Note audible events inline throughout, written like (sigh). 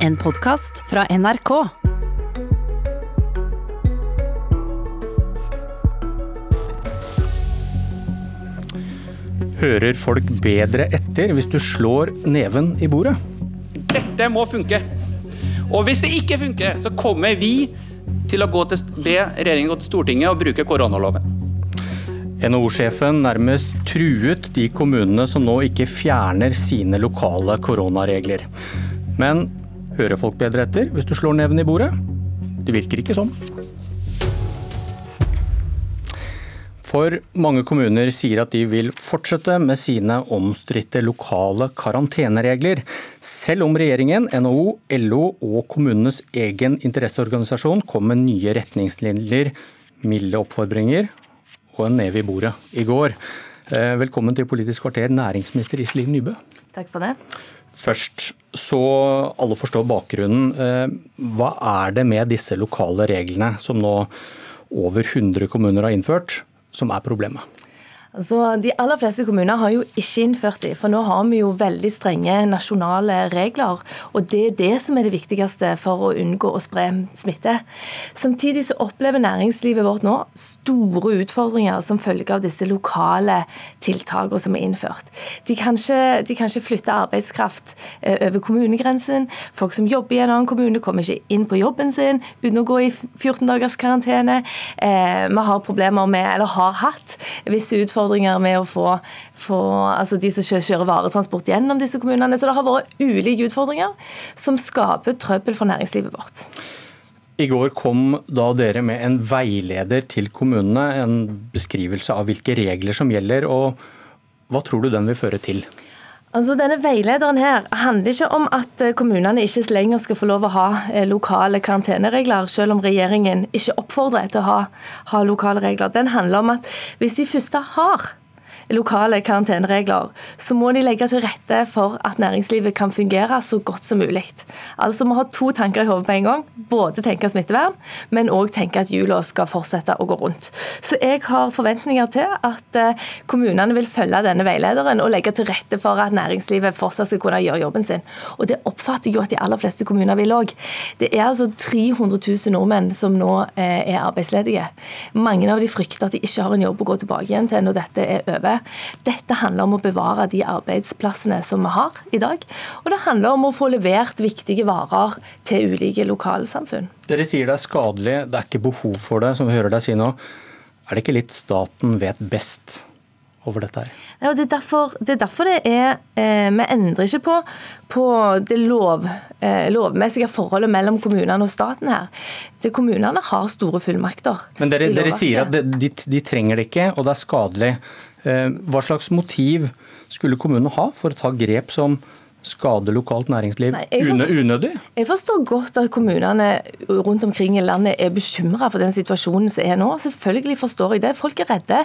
En podkast fra NRK. Hører folk bedre etter hvis du slår neven i bordet? Dette må funke. Og hvis det ikke funker, så kommer vi til å gå til, be regjeringen gå til Stortinget og bruke koronaloven. NHO-sjefen nærmest truet de kommunene som nå ikke fjerner sine lokale koronaregler. Men hører folk bedre etter hvis du slår neven i bordet? Det virker ikke sånn. For mange kommuner sier at de vil fortsette med sine omstridte lokale karanteneregler, selv om regjeringen, NHO, LO og kommunenes egen interesseorganisasjon kom med nye retningslinjer, milde oppfordringer og en neve i bordet i går. Eh, velkommen til Politisk kvarter, næringsminister Iselin Nybø. Takk for det. Først, så alle forstår bakgrunnen. Eh, hva er det med disse lokale reglene som nå over 100 kommuner har innført, som er problemet? Altså, de aller fleste kommuner har jo ikke innført de, for nå har vi jo veldig strenge nasjonale regler. Og det er det som er det viktigste for å unngå å spre smitte. Samtidig så opplever næringslivet vårt nå store utfordringer som følge av disse lokale tiltakene som er innført. De kan ikke, de kan ikke flytte arbeidskraft eh, over kommunegrensen. Folk som jobber i en annen kommune, kommer ikke inn på jobben sin uten å gå i 14 dagers karantene. Eh, vi har problemer med, eller har hatt, visse utfordringer utfordringer med å få, få altså de som kjører varetransport gjennom disse kommunene. Så det har vært ulike utfordringer som skaper trøbbel for næringslivet vårt. I går kom da dere med en veileder til kommunene, en beskrivelse av hvilke regler som gjelder. og Hva tror du den vil føre til? Altså denne Veilederen her handler ikke om at eh, kommunene ikke lenger skal få lov å ha eh, lokale karanteneregler, selv om regjeringen ikke oppfordrer til å ha, ha lokale regler. Den handler om at hvis de første har lokale karanteneregler, så må de legge til rette for at næringslivet kan fungere så godt som mulig. Altså må ha to tanker i hodet på en gang. Både tenke smittevern, men òg tenke at hjula skal fortsette å gå rundt. Så jeg har forventninger til at eh, kommunene vil følge denne veilederen og legge til rette for at næringslivet fortsatt skal kunne gjøre jobben sin. Og det oppfatter jeg jo at de aller fleste kommuner vil òg. Det er altså 300 000 nordmenn som nå eh, er arbeidsledige. Mange av de frykter at de ikke har en jobb å gå tilbake igjen til når dette er over. Dette handler om å bevare de arbeidsplassene som vi har i dag. Og det handler om å få levert viktige varer til ulike lokalsamfunn. Dere sier det er skadelig, det er ikke behov for det, som vi hører deg si nå. Er det ikke litt staten vet best? over dette her. Ja, det, er derfor, det, er derfor, det er eh, Vi endrer ikke på, på det lov, eh, lovmessige forholdet mellom kommunene og staten her. Det, kommunene har store fullmakter. Men dere, dere sier at de, de, de, trenger det ikke, og det er skadelig. Eh, hva slags motiv skulle kommunene ha for å ta grep som skade lokalt næringsliv Nei, jeg forstår, unødig? Jeg forstår godt at kommunene rundt omkring i landet er bekymra for den situasjonen som er nå. Selvfølgelig forstår jeg det. Folk er redde.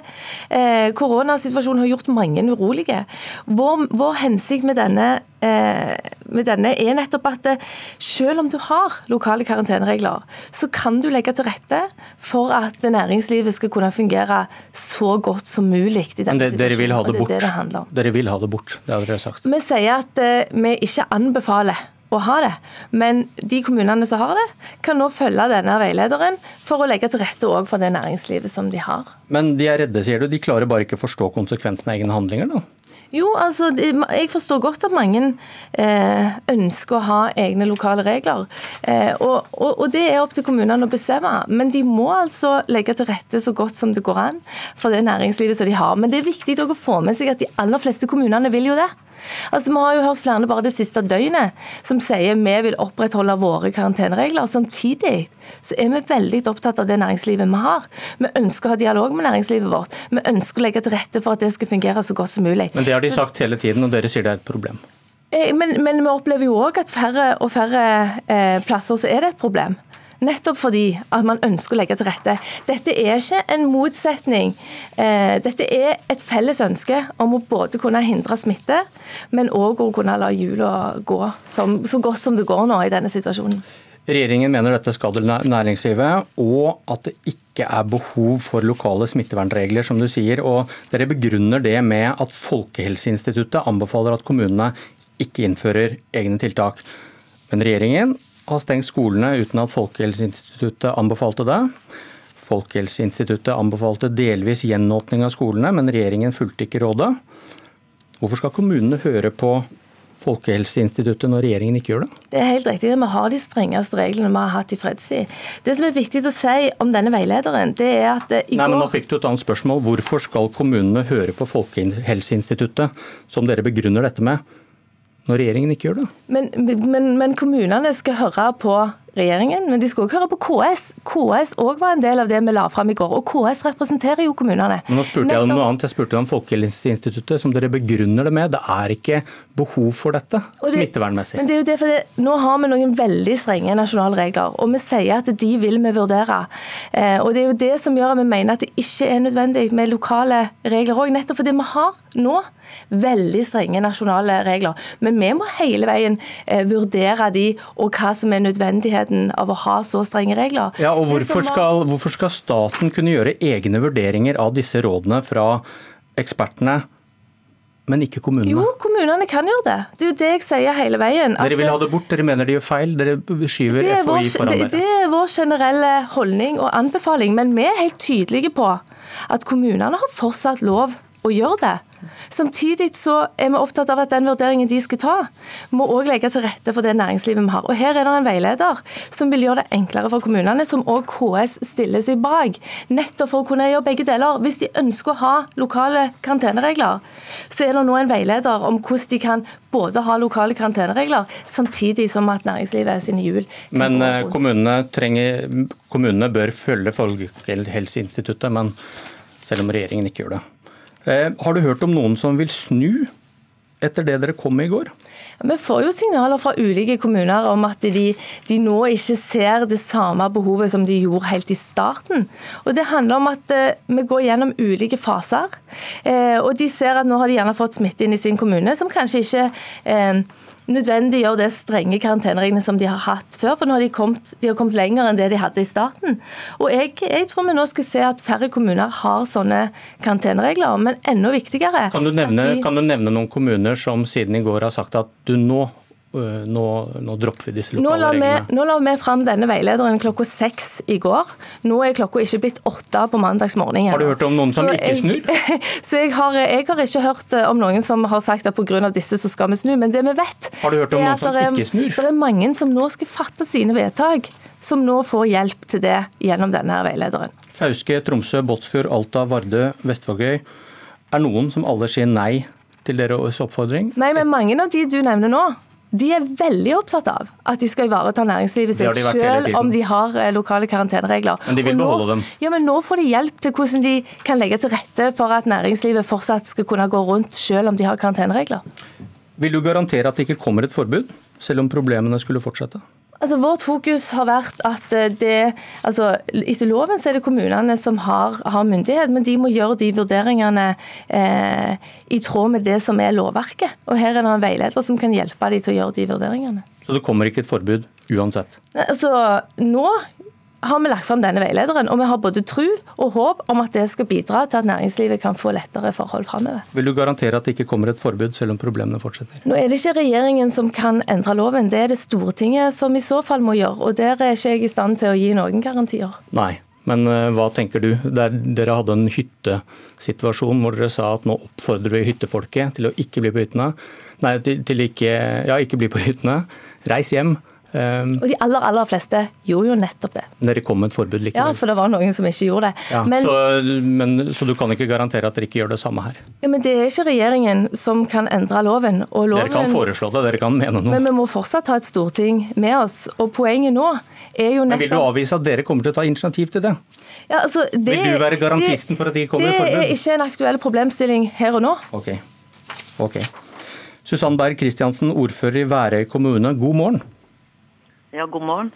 Eh, koronasituasjonen har gjort mange urolige. Vår, vår hensikt med denne, eh, med denne, er nettopp at eh, selv om du har lokale karanteneregler, så kan du legge til rette for at næringslivet skal kunne fungere så godt som mulig i denne Men det. Dere vil ha det bort? Det det det dere vil ha det bort, det har dere sagt. Vi sier at uh, vi ikke anbefaler å ha det. Men de kommunene som har det, kan nå følge denne veilederen for å legge til rette òg for det næringslivet som de har. Men de er redde, sier du. De klarer bare ikke å forstå konsekvensene av egne handlinger, da? Jo, altså, jeg forstår godt at mange eh, ønsker å ha egne lokale regler. Eh, og, og, og, det er opp til kommunene å bestemme. Men de må altså legge til rette så godt som det går an for det næringslivet som de har. Men det er viktig å få med seg at de aller fleste kommunene vil jo det. Altså, Vi har jo hørt flere bare det siste døgnet som sier vi vil opprettholde våre karanteneregler. Samtidig så er vi veldig opptatt av det næringslivet vi har. Vi ønsker å ha dialog med næringslivet vårt. Vi ønsker å legge til rette for at det skal fungere så godt som mulig. Men det har de sagt hele tiden, og dere sier det er et problem? Eh, men, men vi opplever jo òg at færre og færre eh, plasser så er det et problem. Nettopp fordi at man ønsker å legge til rette. Dette er ikke en motsetning. Eh, dette er et felles ønske om å både kunne hindre smitte, men òg å kunne la hjula gå som, så godt som det går nå i denne situasjonen. Regjeringen mener dette skader næringslivet, og at det ikke er behov for lokale smittevernregler, som du sier. og Dere begrunner det med at Folkehelseinstituttet anbefaler at kommunene ikke innfører egne tiltak. Men regjeringen har stengt skolene uten at Folkehelseinstituttet anbefalte det. Folkehelseinstituttet anbefalte delvis gjenåpning av skolene, men regjeringen fulgte ikke rådet. Hvorfor skal kommunene høre på Folkehelseinstituttet når regjeringen ikke gjør det? Det er helt riktig. Vi har de strengeste reglene vi har hatt i fredstid. Det som er viktig å si om denne veilederen, det er at i Nei, men Nå går fikk du et annet spørsmål. Hvorfor skal kommunene høre på Folkehelseinstituttet, som dere begrunner dette med, når regjeringen ikke gjør det? men, men, men kommunene skal høre på regjeringen, men de skal også høre på KS. KS òg var en del av det vi la fram i går, og KS representerer jo kommunene. Men nå spurte jeg om noe annet. Jeg spurte om Folkehelseinstituttet, som dere begrunner det med. Det er ikke behov for dette det- smittevernmessig. Men det er jo det, for det, Nå har vi noen veldig strenge nasjonale regler, og vi sier at de vil vi vurdere. Eh, og Det er jo det som gjør at vi mener at det ikke er nødvendig med lokale regler òg, nettopp fordi vi har nå veldig strenge nasjonale regler. Men vi må hele veien eh, vurdere de, og hva som er nødvendigheten av å ha så strenge regler. Ja, og hvorfor skal, hvorfor skal staten kunne gjøre egne vurderinger av disse rådene fra ekspertene, men ikke kommunene? Jo, kommunene kan gjøre det. Det er jo det jeg sier hele veien. Dere vil ha det bort, dere mener de gjør feil, dere skyver er, FHI vår, foran det, det er vår generelle holdning og anbefaling, men vi er helt tydelige på at kommunene har fortsatt lov å gjøre det. Samtidig så er vi opptatt av at den vurderingen de skal ta, må òg legge til rette for det næringslivet vi har. Og Her er det en veileder som vil gjøre det enklere for kommunene, som òg KS stiller seg bak. Nettopp for å kunne gjøre begge deler. Hvis de ønsker å ha lokale karanteneregler, så er det nå en veileder om hvordan de kan både ha lokale karanteneregler, samtidig som at næringslivet er sine hjul Men eh, kommunene, trenger, kommunene bør følge Folkehelseinstituttet, men selv om regjeringen ikke gjør det. Eh, Har du hørt om noen som vil snu etter det dere kom med i går? Vi får jo signaler fra ulike kommuner om at de, de nå ikke ser det samme behovet som de gjorde helt i starten. Og Det handler om at eh, vi går gjennom ulike faser. Eh, og de ser at nå har de gjerne fått smitte inn i sin kommune, som kanskje ikke eh, nødvendig gjør det strenge karantenereglene som de har hatt før. For nå har de kommet, de har kommet lenger enn det de hadde i starten. Og jeg, jeg tror vi nå skal se at færre kommuner har sånne karanteneregler. Men enda viktigere Kan du nevne, de- kan du nevne noen kommuner som siden i går har sagt at du nå, nå, nå dropper vi disse lokale la, reglene? nå la vi fram denne veilederen klokka seks i går. Nå er klokka ikke blitt åtte på mandagsmorgenen. Har du hørt om noen som ikke snur? Jeg, (laughs) så jeg har, jeg har ikke hørt eh, om noen som har sagt at pga. disse så skal vi snu. Men det vi vet, Har du hørt om er noen som er- ikke snur? Det er mange som nå skal fatte sine vedtak, som nå får hjelp til det gjennom denne her veilederen. Fauske, Tromsø, Båtsfjord, Alta, Vardø, Vestvågøy. Er noen som alle sier nei til deres oppfordring? Nei, men mange av de du nevner nå, de er veldig opptatt av at de skal ivareta næringslivet sitt, selv om de har eh, lokale karanteneregler. Men de vil nå, beholde dem. Ja, men Nå får de hjelp til hvordan de kan legge til rette for at næringslivet fortsatt skal kunne gå rundt, selv om de har karanteneregler. Vil du garantere at det ikke kommer et forbud, selv om problemene skulle fortsette? Altså, Vårt fokus har vært at eh, det, altså, etter loven så er det kommunene som har, har myndighet, men de må gjøre de vurderingene eh, i tråd med det som er lovverket. Og Her er det en veileder som kan hjelpe dem til å gjøre de vurderingene. Så det kommer ikke et forbud uansett? Altså, nå har vi lagt fram denne veilederen, og vi har både tro og håp om at det skal bidra til at næringslivet kan få lettere forhold framover. Vil du garantere at det ikke kommer et forbud, selv om problemene fortsetter? Nå er det ikke regjeringen som kan endre loven, det er det Stortinget som i så fall må gjøre. Og der er ikke jeg i stand til å gi noen garantier. Nei. Men eh, hva tenker du? Der, dere hadde en hyttesituasjon hvor dere sa at nå oppfordrer vi hyttefolket til å ikke bli på hyttene. Nei, til, til ikke, ja, ikke bli på hyttene. Reis hjem. Eh, Og de aller, aller fleste gjorde jo nettopp det. Når dere kom med et forbud likevel? Ja, for det var noen som ikke gjorde det. Ja, Men, så, men, så du kan ikke garantere at dere ikke gjør det samme her? ja, men det er ikke regjeringen som kan endre loven. Og loven Dere kan foreslå det, dere kan mene noe. men vi må fortsatt ha et storting med oss. Og poenget nå er jo nettopp Men vil du avvise at dere kommer til å ta initiativ til det? ja, altså, det, Vil du være garantisten det- for at de kommer med forbud? Det er ikke en aktuell problemstilling her og nå. Ok. okay. Susann Berg Kristiansen, ordfører i Værøy kommune, god morgen. Ja, god morgen.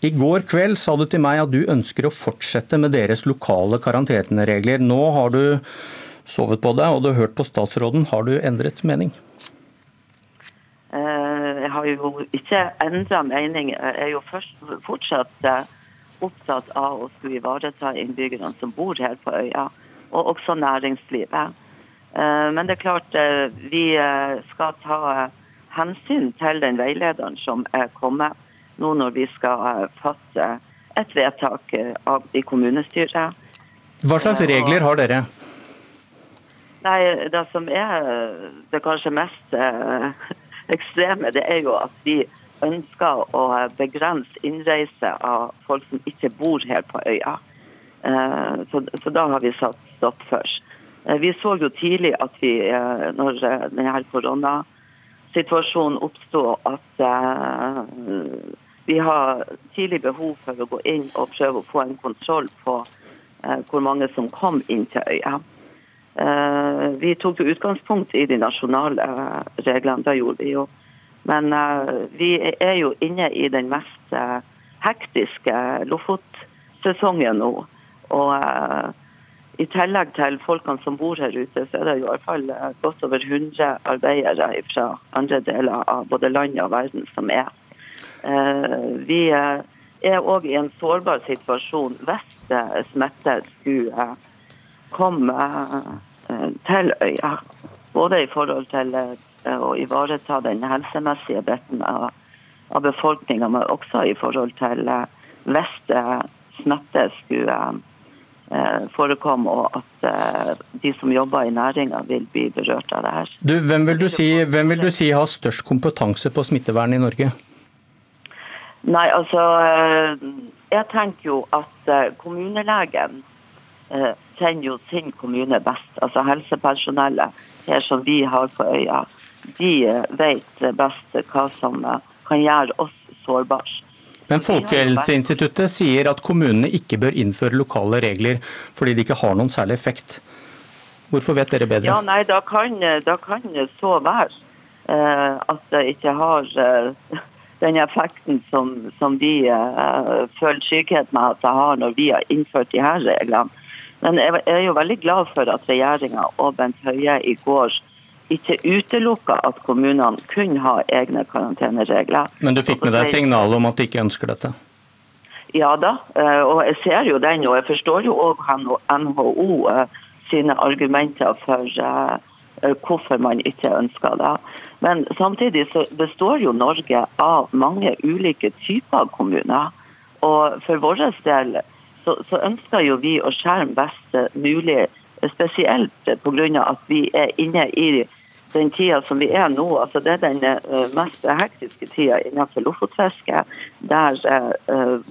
I går kveld sa du til meg at du ønsker å fortsette med deres lokale karanteneregler. Nå har du sovet på deg og du har hørt på statsråden. Har du endret mening? Eh, Jeg har jo ikke endra mening. Jeg er jo fortsatt eh, opptatt av å skulle ivareta innbyggerne som bor her på øya, og også næringslivet. Eh, Men det er klart vi skal ta hensyn til den veilederen som er kommet nå når vi skal fatte et vedtak i kommunestyret. Hva slags regler har dere? Nei, Det som er det kanskje mest (laughs) ekstreme, det er jo at vi ønsker å begrense innreise av folk som ikke bor her på øya. Så, så da har vi satt stopp først. Vi så jo tidlig at vi, når denne koronasituasjonen oppsto, at vi har tidlig behov for å gå inn og prøve å få en kontroll på hvor mange som kom inn til øya. Vi tok jo utgangspunkt i de nasjonale reglene. Det gjorde vi jo. Men vi er jo inne i den mest hektiske Lofot-sesongen nå. Og i tillegg til folkene som bor her ute, så er det i hvert fall godt over 100 arbeidere fra andre deler av både landet og verden som er. Vi er òg i en sårbar situasjon hvis smitte skulle komme til øya. Både i forhold til å ivareta den helsemessige biten av, av befolkninga, men også i forhold til hvis smitte skulle forekomme og at de som jobber i næringa vil bli berørt av det her. Du, hvem, vil si, hvem vil du si har størst kompetanse på smittevern i Norge? Nei, altså Jeg tenker jo at kommunelegen kjenner jo sin kommune best. Altså helsepersonellet her som vi har på øya, de vet best hva som kan gjøre oss sårbare. Men Folkehelseinstituttet sier at kommunene ikke bør innføre lokale regler fordi de ikke har noen særlig effekt. Hvorfor vet dere bedre? Ja, nei, Da kan, da kan det så være at det ikke har den effekten som, som de uh, føler med at det har når vi har innført de her reglene. Men jeg er jo veldig glad for at regjeringa og Bent Høie i går ikke utelukka at kommunene kunne ha egne karanteneregler. Men du fikk med deg signalet om at de ikke ønsker dette? Ja da, og jeg ser jo den, og jeg forstår jo òg NHO sine argumenter for hvorfor man ikke ønsker det. Men samtidig så består jo Norge av mange ulike typer kommuner. Og for vår del så, så ønsker jo vi å skjerme best mulig, spesielt pga. at vi er inne i den tida som vi er nå, altså det er den mest hektiske tida innenfor lofotfisket, der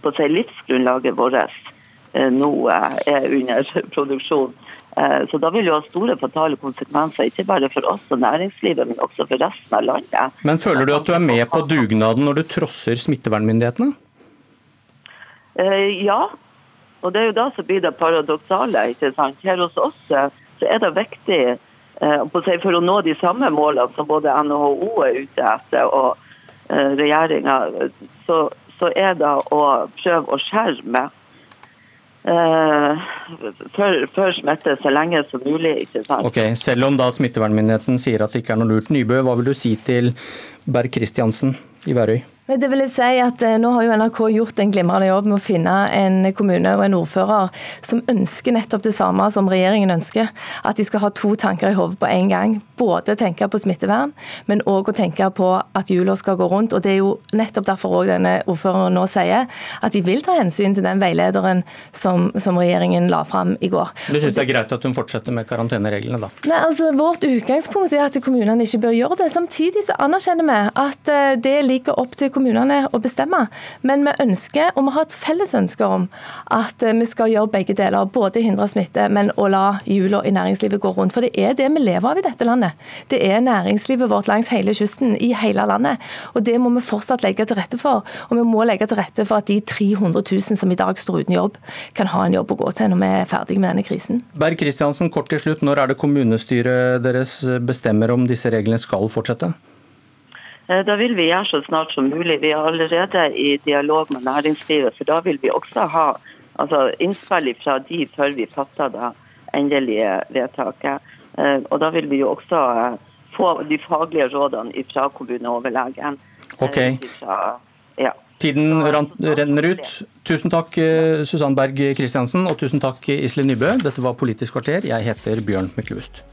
på å si, livsgrunnlaget vårt nå er under produksjon. Uh, så Da vil jo ha store fatale konsekvenser, ikke bare for oss og næringslivet, men også for resten av landet. Men Føler du at du er med på dugnaden når du trosser smittevernmyndighetene? ja, og det er jo da som blir det paradoksale. ikke sant? Her hos oss så er det viktig for å nå de samme målene som både NHO er ute etter og regjeringa, så, så, er det å prøve å skjerme for, for smitte så lenge som mulig. Ok, Selv om da smittevernmyndigheten sier at det ikke er noe lurt. Nybø, hva vil du si til Berg Kristiansen i Værøy? Det vil jeg si at Nå har jo NRK gjort en glimrende jobb med å finne en kommune og en ordfører som ønsker nettopp det samme som regjeringen ønsker. At de skal ha to tanker i hodet på en gang. Både tenke på smittevern, men òg å tenke på at jula skal gå rundt. og Det er jo nettopp derfor også denne ordføreren nå sier at de vil ta hensyn til den veilederen som, som regjeringen la fram i går. Du syns det er greit at hun fortsetter med karantenereglene, da? Nei, altså Vårt utgangspunkt er at kommunene ikke bør gjøre det. Samtidig så anerkjenner vi at det ligger opp til kommunene å bestemme. Men vi ønsker, og vi har et felles ønske om, at vi skal gjøre begge deler. Både hindre smitte, men å la hjula i næringslivet gå rundt. For det er det vi lever av i dette landet. Det er næringslivet vårt langs hele kysten, i hele landet. Og det må vi fortsatt legge til rette for. Og vi må legge til rette for at de 300 000 som i dag står uten jobb, kan ha en jobb å gå til når vi er ferdig med denne krisen. Berg Kristiansen, kort til slutt. Når er det kommunestyret deres bestemmer om disse reglene skal fortsette? Da vil vi gjøre så snart som mulig. Vi er allerede i dialog med næringslivet, for da vil vi også ha altså, innspill fra de før vi fatter det endelige vedtaket. Og da vil vi jo også få de faglige rådene fra kommuneoverlegen. Ok. Ja. Tiden renner ut. Tusen takk Susann Berg Kristiansen og tusen takk Iselin Nybø. Dette var Politisk kvarter. Jeg heter Bjørn Myklebust.